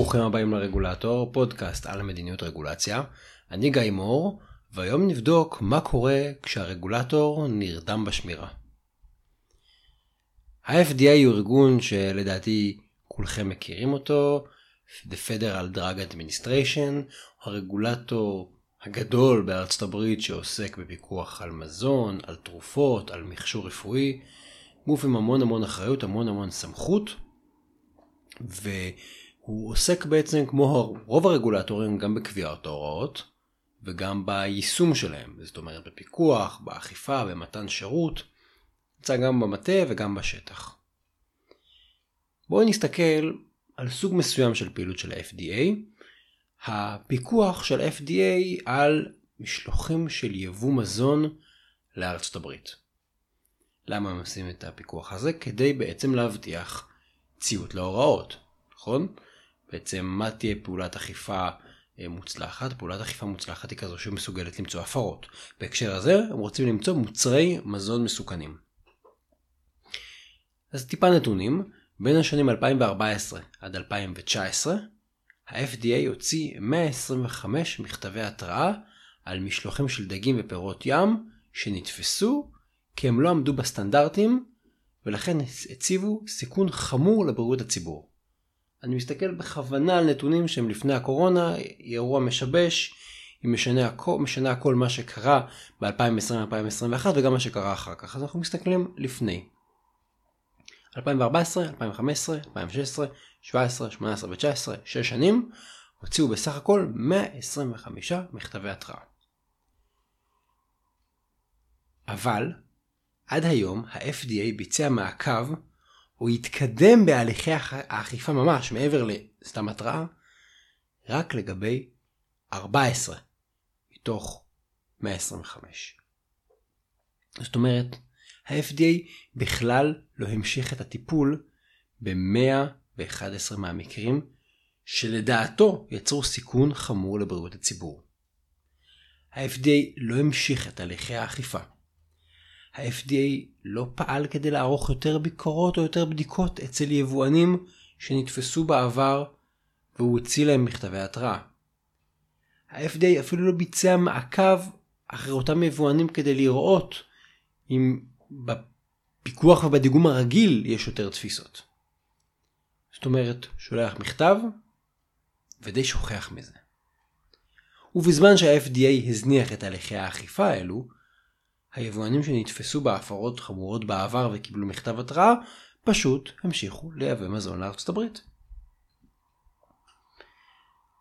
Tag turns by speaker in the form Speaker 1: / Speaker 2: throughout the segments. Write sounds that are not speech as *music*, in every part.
Speaker 1: ברוכים הבאים לרגולטור, פודקאסט על מדיניות רגולציה. אני גיא מור, והיום נבדוק מה קורה כשהרגולטור נרדם בשמירה. ה-FDA הוא ארגון שלדעתי כולכם מכירים אותו, The Federal Drug Administration, הרגולטור הגדול בארצות הברית שעוסק בפיקוח על מזון, על תרופות, על מכשור רפואי, גוף עם המון המון אחריות, המון המון סמכות, והוא עוסק בעצם כמו רוב הרגולטורים גם בקביעת ההוראות וגם ביישום שלהם, זאת אומרת בפיקוח, באכיפה, במתן שירות, נמצא גם במטה וגם בשטח. בואו נסתכל על סוג מסוים של פעילות של ה-FDA, הפיקוח של FDA על משלוחים של יבוא מזון לארצות הברית. למה הם עושים את הפיקוח הזה? כדי בעצם להבטיח ציות להוראות, נכון? בעצם מה תהיה פעולת אכיפה אה, מוצלחת? פעולת אכיפה מוצלחת היא כזו שמסוגלת למצוא הפרות. בהקשר הזה הם רוצים למצוא מוצרי מזון מסוכנים. אז טיפה נתונים, בין השנים 2014 עד 2019 ה-FDA הוציא 125 מכתבי התראה על משלוחים של דגים ופירות ים שנתפסו כי הם לא עמדו בסטנדרטים ולכן הציבו סיכון חמור לבריאות הציבור. אני מסתכל בכוונה על נתונים שהם לפני הקורונה, אירוע משבש, היא משנה הכל, משנה הכל מה שקרה ב-2020-2021 וגם מה שקרה אחר כך. אז אנחנו מסתכלים לפני. 2014, 2015, 2016, 17, 18 ו-19, 6 שנים, הוציאו בסך הכל 125 מכתבי התראה. אבל עד היום ה-FDA ביצע מעקב או התקדם בהליכי האכיפה ממש מעבר לסתם התראה רק לגבי 14 מתוך 125. זאת אומרת, ה-FDA בכלל לא המשיך את הטיפול ב-111 מהמקרים שלדעתו יצרו סיכון חמור לבריאות הציבור. ה-FDA לא המשיך את הליכי האכיפה. ה-FDA לא פעל כדי לערוך יותר ביקורות או יותר בדיקות אצל יבואנים שנתפסו בעבר והוא הוציא להם מכתבי התראה. ה-FDA אפילו לא ביצע מעקב אחרי אותם יבואנים כדי לראות אם בפיקוח ובדיגום הרגיל יש יותר תפיסות. זאת אומרת, שולח מכתב ודי שוכח מזה. ובזמן שה-FDA הזניח את הליכי האכיפה האלו, היבואנים שנתפסו בהפרות חמורות בעבר וקיבלו מכתב התראה, פשוט המשיכו לייבא מזון לארצות הברית.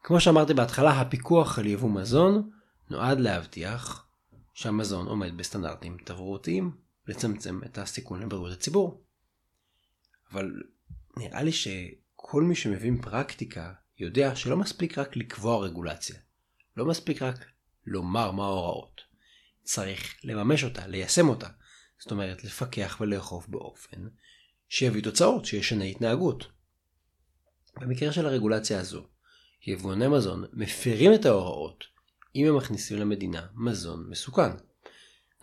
Speaker 1: כמו שאמרתי בהתחלה, הפיקוח על יבוא מזון נועד להבטיח שהמזון עומד בסטנדרטים תברואתיים, לצמצם את הסיכון לבריאות הציבור. אבל נראה לי שכל מי שמבין פרקטיקה יודע שלא מספיק רק לקבוע רגולציה. לא מספיק רק לומר מה ההוראות. צריך לממש אותה, ליישם אותה. זאת אומרת, לפקח ולאכוף באופן שיביא תוצאות, שישנה התנהגות. במקרה של הרגולציה הזו, יבואני מזון מפרים את ההוראות אם הם מכניסים למדינה מזון מסוכן.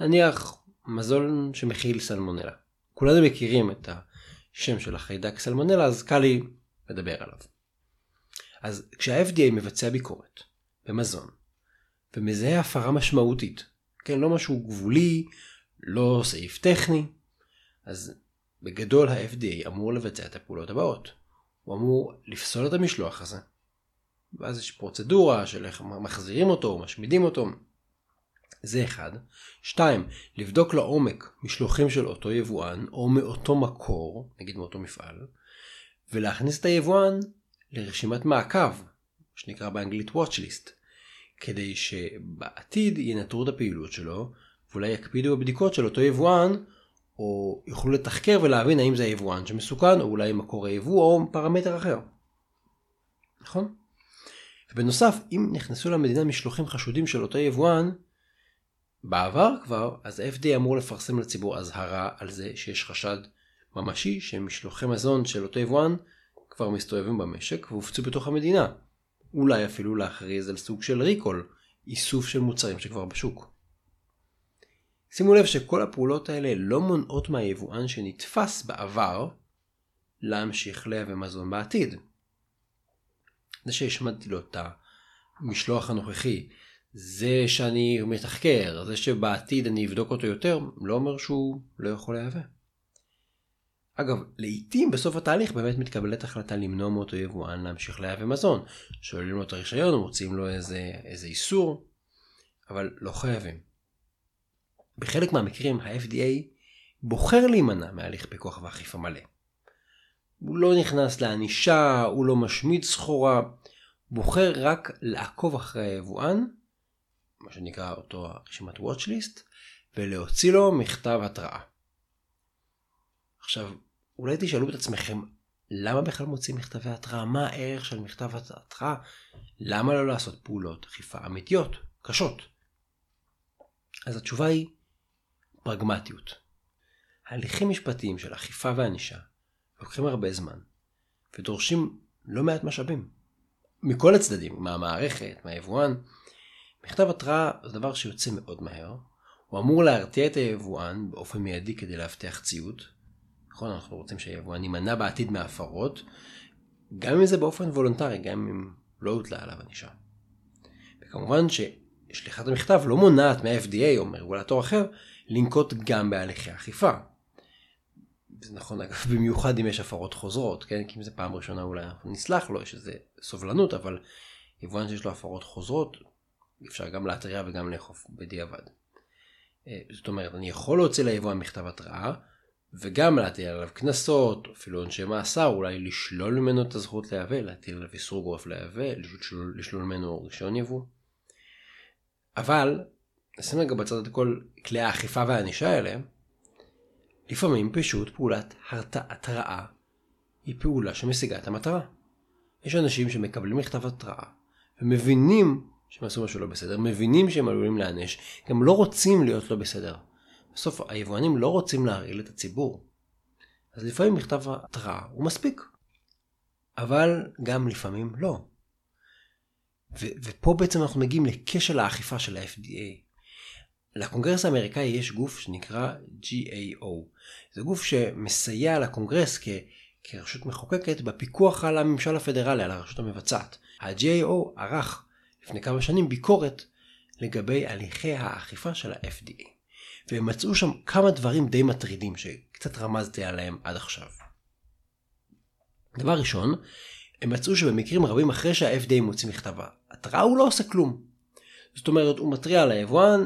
Speaker 1: נניח מזון שמכיל סלמונלה. כולנו מכירים את השם של החיידק סלמונלה, אז קל לי לדבר עליו. אז כשה-FDA מבצע ביקורת במזון ומזהה הפרה משמעותית כן, לא משהו גבולי, לא סעיף טכני. אז בגדול ה-FDA אמור לבצע את הפעולות הבאות. הוא אמור לפסול את המשלוח הזה. ואז יש פרוצדורה של איך מחזירים אותו או משמידים אותו. זה אחד. שתיים, לבדוק לעומק משלוחים של אותו יבואן או מאותו מקור, נגיד מאותו מפעל, ולהכניס את היבואן לרשימת מעקב, שנקרא באנגלית watch list, כדי שבעתיד ינטרו את הפעילות שלו, ואולי יקפידו בבדיקות של אותו יבואן, או יוכלו לתחקר ולהבין האם זה היבואן שמסוכן, או אולי מקור היבוא או פרמטר אחר. נכון? ובנוסף, אם נכנסו למדינה משלוחים חשודים של אותו יבואן, בעבר כבר, אז ה-FDA אמור לפרסם לציבור אזהרה על זה שיש חשד ממשי שמשלוחי מזון של אותו יבואן כבר מסתובבים במשק והופצו בתוך המדינה. אולי אפילו להכריז על סוג של ריקול, איסוף של מוצרים שכבר בשוק. שימו לב שכל הפעולות האלה לא מונעות מהיבואן שנתפס בעבר להמשיך לייבא מזון בעתיד. זה שהשמדתי לו את המשלוח הנוכחי, זה שאני מתחקר, זה שבעתיד אני אבדוק אותו יותר, לא אומר שהוא לא יכול להיאבא. אגב, לעיתים בסוף התהליך באמת מתקבלת החלטה למנוע מאותו יבואן להמשיך לייבא מזון. שוללים לו את הרישיון, מוצאים לו איזה, איזה איסור, אבל לא חייבים. בחלק מהמקרים ה-FDA בוחר להימנע מהליך פיקוח ואכיפה מלא. הוא לא נכנס לענישה, הוא לא משמיד סחורה, בוחר רק לעקוב אחרי היבואן, מה שנקרא אותו רשימת watch list, ולהוציא לו מכתב התראה. עכשיו, אולי תשאלו את עצמכם, למה בכלל מוצאים מכתבי התראה? מה הערך של מכתב התראה? למה לא לעשות פעולות אכיפה אמיתיות, קשות? אז התשובה היא פרגמטיות. הליכים משפטיים של אכיפה וענישה לוקחים הרבה זמן, ודורשים לא מעט משאבים. מכל הצדדים, מהמערכת, מהיבואן. מכתב התראה זה דבר שיוצא מאוד מהר, הוא אמור להרתיע את היבואן באופן מיידי כדי להבטיח ציות, נכון? אנחנו רוצים שהיבואן יימנע בעתיד מהפרות, גם אם זה באופן וולונטרי, גם אם לא הוטלה עליו ענישה. וכמובן ששליחת המכתב לא מונעת מה-FDA או מרגולטור אחר לנקוט גם בהליכי אכיפה. זה נכון אגב *laughs* במיוחד אם יש הפרות חוזרות, כן? כי אם זה פעם ראשונה אולי אנחנו נסלח לו, יש איזה סובלנות, אבל יבואן שיש לו הפרות חוזרות, אפשר גם להתריע וגם לאכוף בדיעבד. אה, זאת אומרת, אני יכול להוציא ליבואן מכתב התראה, וגם להטיל עליו קנסות, אפילו עונשי מאסר, אולי לשלול ממנו את הזכות לייבא, להטיל עליו איסור גורף לייבא, לשלול, לשלול ממנו רישיון יבוא. אבל, נשים רגע בצד את כל כלי האכיפה והענישה האלה, לפעמים פשוט פעולת התראה היא פעולה שמשיגה את המטרה. יש אנשים שמקבלים מכתב התראה ומבינים שהם עשו משהו לא בסדר, מבינים שהם עלולים להיענש, גם לא רוצים להיות לא בסדר. בסוף היבואנים לא רוצים להרעיל את הציבור. אז לפעמים מכתב התראה הוא מספיק. אבל גם לפעמים לא. ו- ופה בעצם אנחנו מגיעים לכשל האכיפה של ה-FDA. לקונגרס האמריקאי יש גוף שנקרא GAO. זה גוף שמסייע לקונגרס כ- כרשות מחוקקת בפיקוח על הממשל הפדרלי, על הרשות המבצעת. ה-GAO ערך לפני כמה שנים ביקורת לגבי הליכי האכיפה של ה-FDA. והם מצאו שם כמה דברים די מטרידים שקצת רמזתי עליהם עד עכשיו. דבר ראשון, הם מצאו שבמקרים רבים אחרי שה-FDA מוציא מכתב התראה הוא לא עושה כלום. זאת אומרת הוא מתריע על היבואן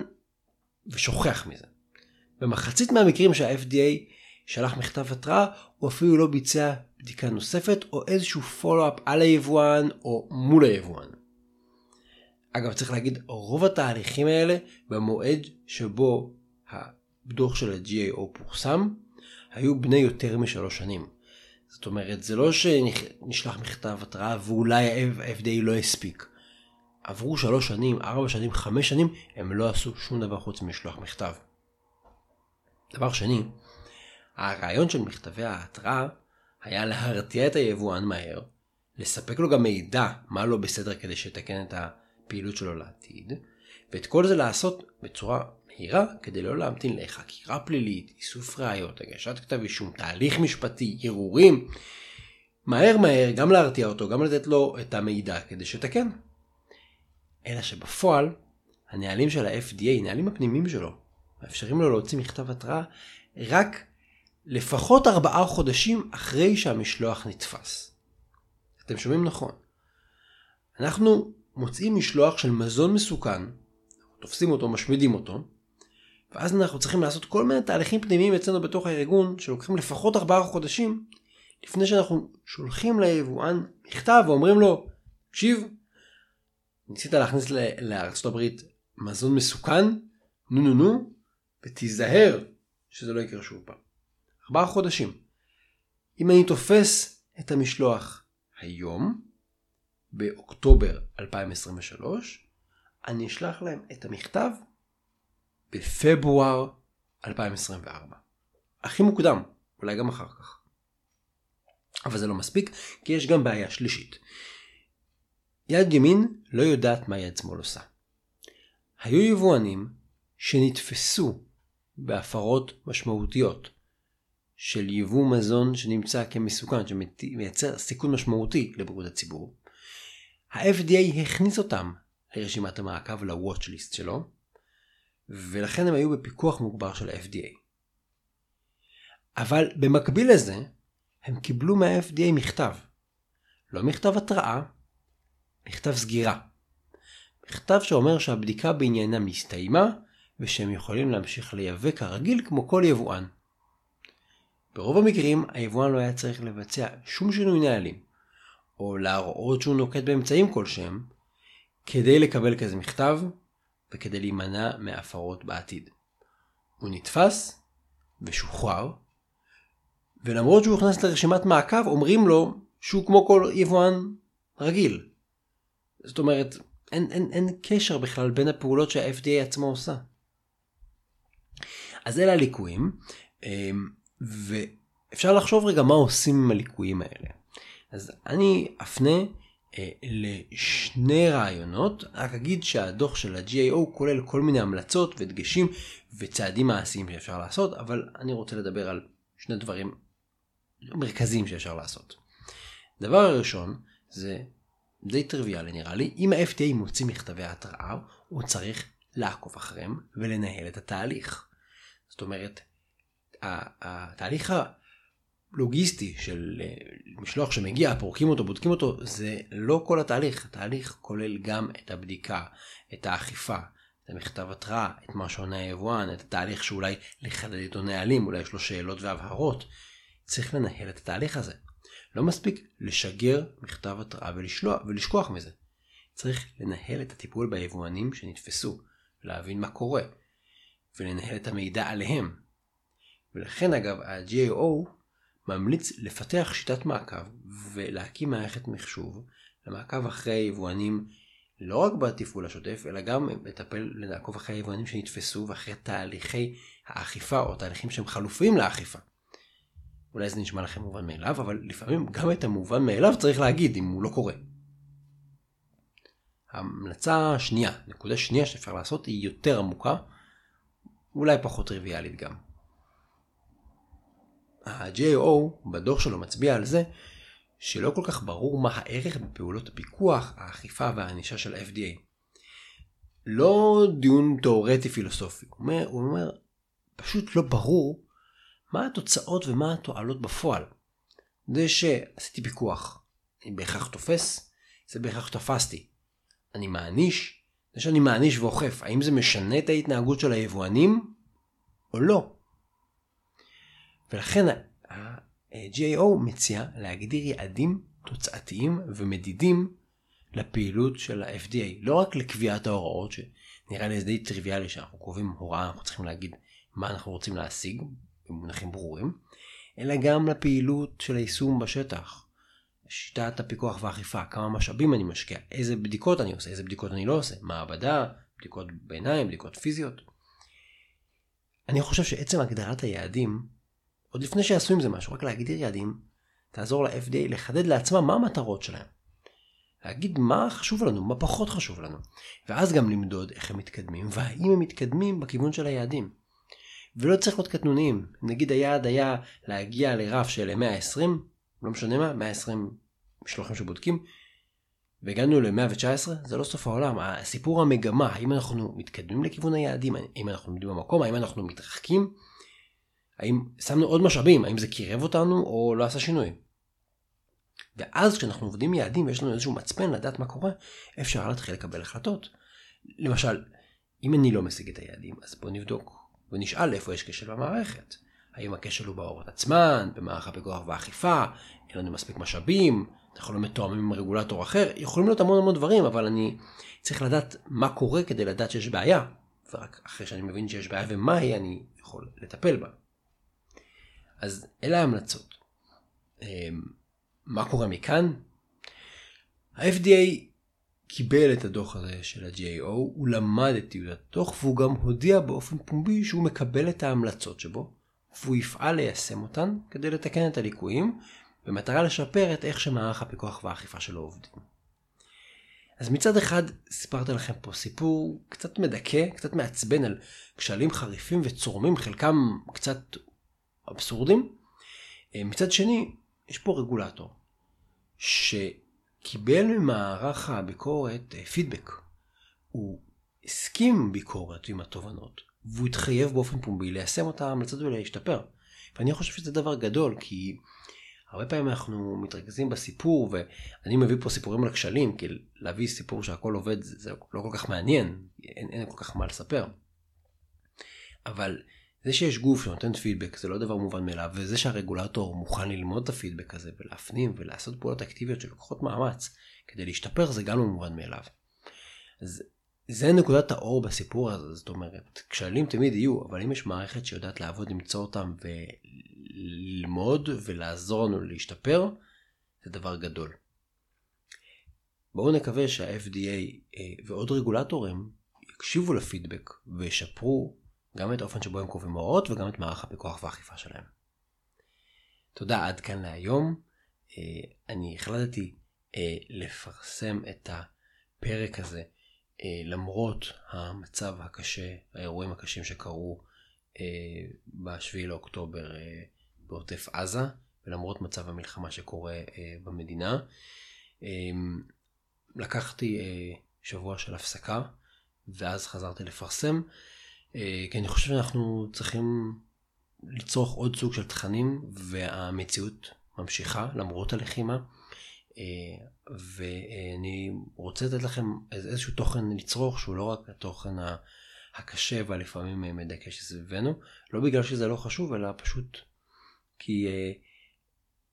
Speaker 1: ושוכח מזה. במחצית מהמקרים שה-FDA שלח מכתב התראה הוא אפילו לא ביצע בדיקה נוספת או איזשהו פולו-אפ על היבואן או מול היבואן. אגב צריך להגיד רוב התהליכים האלה במועד שבו הדוח של ה-GAO פורסם, היו בני יותר משלוש שנים. זאת אומרת, זה לא שנשלח מכתב התראה ואולי ה-FDA לא הספיק. עברו שלוש שנים, ארבע שנים, חמש שנים, הם לא עשו שום דבר חוץ מלשלוח מכתב. דבר שני, הרעיון של מכתבי ההתראה היה להרתיע את היבואן מהר, לספק לו גם מידע מה לא בסדר כדי שיתקן את הפעילות שלו לעתיד, ואת כל זה לעשות בצורה מהירה כדי לא להמתין לחקירה פלילית, איסוף ראיות, הגשת כתב אישום, תהליך משפטי, ערעורים. מהר מהר גם להרתיע אותו, גם לתת לו את המידע כדי שתקן. אלא שבפועל, הנהלים של ה-FDA, הנהלים הפנימיים שלו, מאפשרים לו להוציא מכתב התראה רק לפחות ארבעה חודשים אחרי שהמשלוח נתפס. אתם שומעים נכון. אנחנו מוצאים משלוח של מזון מסוכן, תופסים אותו, משמידים אותו, ואז אנחנו צריכים לעשות כל מיני תהליכים פנימיים אצלנו בתוך הארגון שלוקחים לפחות ארבעה חודשים לפני שאנחנו שולחים ליבואן מכתב ואומרים לו, תקשיב, ניסית להכניס הברית מזון מסוכן, נו נו נו, ותיזהר שזה לא יקרה שוב פעם. ארבעה חודשים. אם אני תופס את המשלוח היום, באוקטובר 2023, אני אשלח להם את המכתב בפברואר 2024. הכי מוקדם, אולי גם אחר כך. אבל זה לא מספיק, כי יש גם בעיה שלישית. יד ימין לא יודעת מה יד שמאל עושה. היו יבואנים שנתפסו בהפרות משמעותיות של יבוא מזון שנמצא כמסוכן, שמייצר סיכון משמעותי לבריאות הציבור. ה-FDA הכניס אותם לרשימת המעקב ל-Watch List שלו, ולכן הם היו בפיקוח מוגבר של ה-FDA. אבל במקביל לזה, הם קיבלו מה-FDA מכתב. לא מכתב התראה, מכתב סגירה. מכתב שאומר שהבדיקה בעניינם הסתיימה, ושהם יכולים להמשיך לייבא כרגיל כמו כל יבואן. ברוב המקרים היבואן לא היה צריך לבצע שום שינוי נהלים, או להראות שהוא נוקט באמצעים כלשהם, כדי לקבל כזה מכתב וכדי להימנע מהפרות בעתיד. הוא נתפס ושוחרר, ולמרות שהוא הוכנס לרשימת מעקב אומרים לו שהוא כמו כל יבואן רגיל. זאת אומרת, אין, אין, אין קשר בכלל בין הפעולות שה-FDA עצמו עושה. אז אלה הליקויים, אמ, ואפשר לחשוב רגע מה עושים עם הליקויים האלה. אז אני אפנה לשני רעיונות, רק אגיד שהדוח של ה-GAO כולל כל מיני המלצות ודגשים וצעדים מעשיים שאפשר לעשות, אבל אני רוצה לדבר על שני דברים מרכזיים שאפשר לעשות. דבר הראשון זה די טריוויאלי נראה לי, אם ה-FTA מוציא מכתבי התראה, הוא צריך לעקוב אחריהם ולנהל את התהליך. זאת אומרת, התהליך הלוגיסטי של אה, משלוח שמגיע, פורקים אותו, בודקים אותו, זה לא כל התהליך. התהליך כולל גם את הבדיקה, את האכיפה, את המכתב התראה, את מה שעונה היבואן, את התהליך שאולי לחדד איתו נהלים, אולי יש לו שאלות והבהרות. צריך לנהל את התהליך הזה. לא מספיק לשגר מכתב התראה ולשלוח, ולשכוח מזה. צריך לנהל את הטיפול ביבואנים שנתפסו, להבין מה קורה, ולנהל את המידע עליהם. ולכן אגב ה-GAO ממליץ לפתח שיטת מעקב ולהקים מערכת מחשוב למעקב אחרי היבואנים לא רק בתפעול השוטף אלא גם לטפל לעקוב אחרי היבואנים שנתפסו ואחרי תהליכי האכיפה או תהליכים שהם חלופיים לאכיפה. אולי זה נשמע לכם מובן מאליו, אבל לפעמים גם את המובן מאליו צריך להגיד אם הוא לא קורה. ההמלצה השנייה, נקודה שנייה שאפשר לעשות היא יותר עמוקה, אולי פחות טריוויאלית גם. ה-JO בדוח שלו מצביע על זה שלא כל כך ברור מה הערך בפעולות הפיקוח, האכיפה והענישה של ה-FDA. לא דיון תאורטי פילוסופי, הוא אומר, הוא אומר פשוט לא ברור מה התוצאות ומה התועלות בפועל. זה שעשיתי פיקוח, אני בהכרח תופס, זה בהכרח תפסתי. אני מעניש, זה שאני מעניש ואוכף, האם זה משנה את ההתנהגות של היבואנים או לא? ולכן ה-GAO מציע להגדיר יעדים תוצאתיים ומדידים לפעילות של ה-FDA, לא רק לקביעת ההוראות, שנראה לי זה די טריוויאלי שאנחנו קובעים הוראה, אנחנו צריכים להגיד מה אנחנו רוצים להשיג, במונחים ברורים, אלא גם לפעילות של היישום בשטח. שיטת הפיקוח והאכיפה, כמה משאבים אני משקיע, איזה בדיקות אני עושה, איזה בדיקות אני לא עושה, מעבדה, בדיקות ביניים, בדיקות פיזיות. אני חושב שעצם הגדרת היעדים, עוד לפני שיעשו עם זה משהו, רק להגדיר יעדים, תעזור ל-FDA לחדד לעצמם מה המטרות שלהם. להגיד מה חשוב לנו, מה פחות חשוב לנו. ואז גם למדוד איך הם מתקדמים, והאם הם מתקדמים בכיוון של היעדים. ולא צריך להיות קטנוניים. נגיד היעד היה להגיע לרף של 120, לא משנה מה, 120 משלוחים שבודקים, והגענו ל-119, זה לא סוף העולם. הסיפור המגמה, האם אנחנו מתקדמים לכיוון היעדים, האם אנחנו עומדים במקום, האם אנחנו מתרחקים, האם שמנו עוד משאבים, האם זה קירב אותנו או לא עשה שינוי. ואז כשאנחנו עובדים יעדים ויש לנו איזשהו מצפן לדעת מה קורה, אפשר להתחיל לקבל החלטות. למשל, אם אני לא משיג את היעדים, אז בוא נבדוק ונשאל איפה יש כשל במערכת. האם הכשל הוא בהוראות עצמן, במערך הפיקוח והאכיפה, אין לנו מספיק משאבים, אנחנו לא מתואמים עם רגולטור אחר, יכולים להיות המון המון דברים, אבל אני צריך לדעת מה קורה כדי לדעת שיש בעיה, ורק אחרי שאני מבין שיש בעיה ומה היא, אני יכול לטפל בה. אז אלה ההמלצות. אמ, מה קורה מכאן? ה-FDA קיבל את הדוח הזה של ה-GAO, הוא למד את טיעוד הדוח והוא גם הודיע באופן פומבי שהוא מקבל את ההמלצות שבו, והוא יפעל ליישם אותן כדי לתקן את הליקויים, במטרה לשפר את איך שמערך הפיקוח והאכיפה שלו עובדים. אז מצד אחד סיפרתי לכם פה סיפור קצת מדכא, קצת מעצבן על כשלים חריפים וצורמים, חלקם קצת אבסורדים. מצד שני, יש פה רגולטור, ש... קיבל ממערך הביקורת פידבק. הוא הסכים ביקורת עם התובנות, והוא התחייב באופן פומבי ליישם את ההמלצות ולהשתפר. ואני חושב שזה דבר גדול, כי הרבה פעמים אנחנו מתרכזים בסיפור, ואני מביא פה סיפורים על כשלים, כי להביא סיפור שהכל עובד זה, זה לא כל כך מעניין, אין, אין כל כך מה לספר. אבל זה שיש גוף שנותן פידבק זה לא דבר מובן מאליו, וזה שהרגולטור מוכן ללמוד את הפידבק הזה ולהפנים ולעשות פעולות אקטיביות שלוקחות מאמץ כדי להשתפר זה גם לא מובן מאליו. אז זה נקודת האור בסיפור הזה, זאת אומרת, כשלים תמיד יהיו, אבל אם יש מערכת שיודעת לעבוד, למצוא אותם וללמוד ולעזור לנו להשתפר, זה דבר גדול. בואו נקווה שה-FDA אה, ועוד רגולטורים יקשיבו לפידבק וישפרו גם את האופן שבו הם קובעים הוראות וגם את מערך הפיקוח והאכיפה שלהם. תודה עד כאן להיום. אה, אני החלטתי אה, לפרסם את הפרק הזה אה, למרות המצב הקשה, האירועים הקשים שקרו אה, ב-7 לאוקטובר בעוטף עזה, ולמרות מצב המלחמה שקורה במדינה. לקחתי שבוע של הפסקה, ואז חזרתי לפרסם, כי אני חושב שאנחנו צריכים לצרוך עוד סוג של תכנים, והמציאות ממשיכה למרות הלחימה. אה, ואני רוצה לתת לכם איזשהו תוכן לצרוך שהוא לא רק התוכן הקשה והלפעמים מדכא שסביבנו, לא בגלל שזה לא חשוב, אלא פשוט כי אה,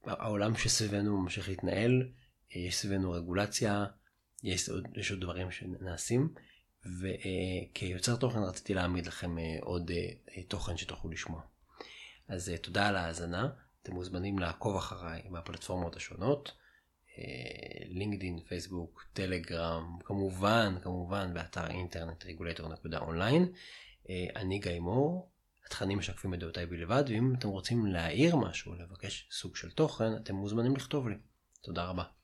Speaker 1: העולם שסביבנו ממשיך להתנהל, אה, יש סביבנו רגולציה, יש עוד, יש עוד דברים שנעשים, וכיוצר תוכן רציתי להעמיד לכם עוד תוכן שתוכלו לשמוע. אז תודה על ההאזנה, אתם מוזמנים לעקוב אחריי בפלטפורמות השונות. לינקדאין, פייסבוק, טלגרם, כמובן, כמובן באתר אינטרנט רגולטור.אונליין. אה, אני גיא מור, התכנים משקפים את דעותיי בלבד, ואם אתם רוצים להעיר משהו, לבקש סוג של תוכן, אתם מוזמנים לכתוב לי. תודה רבה.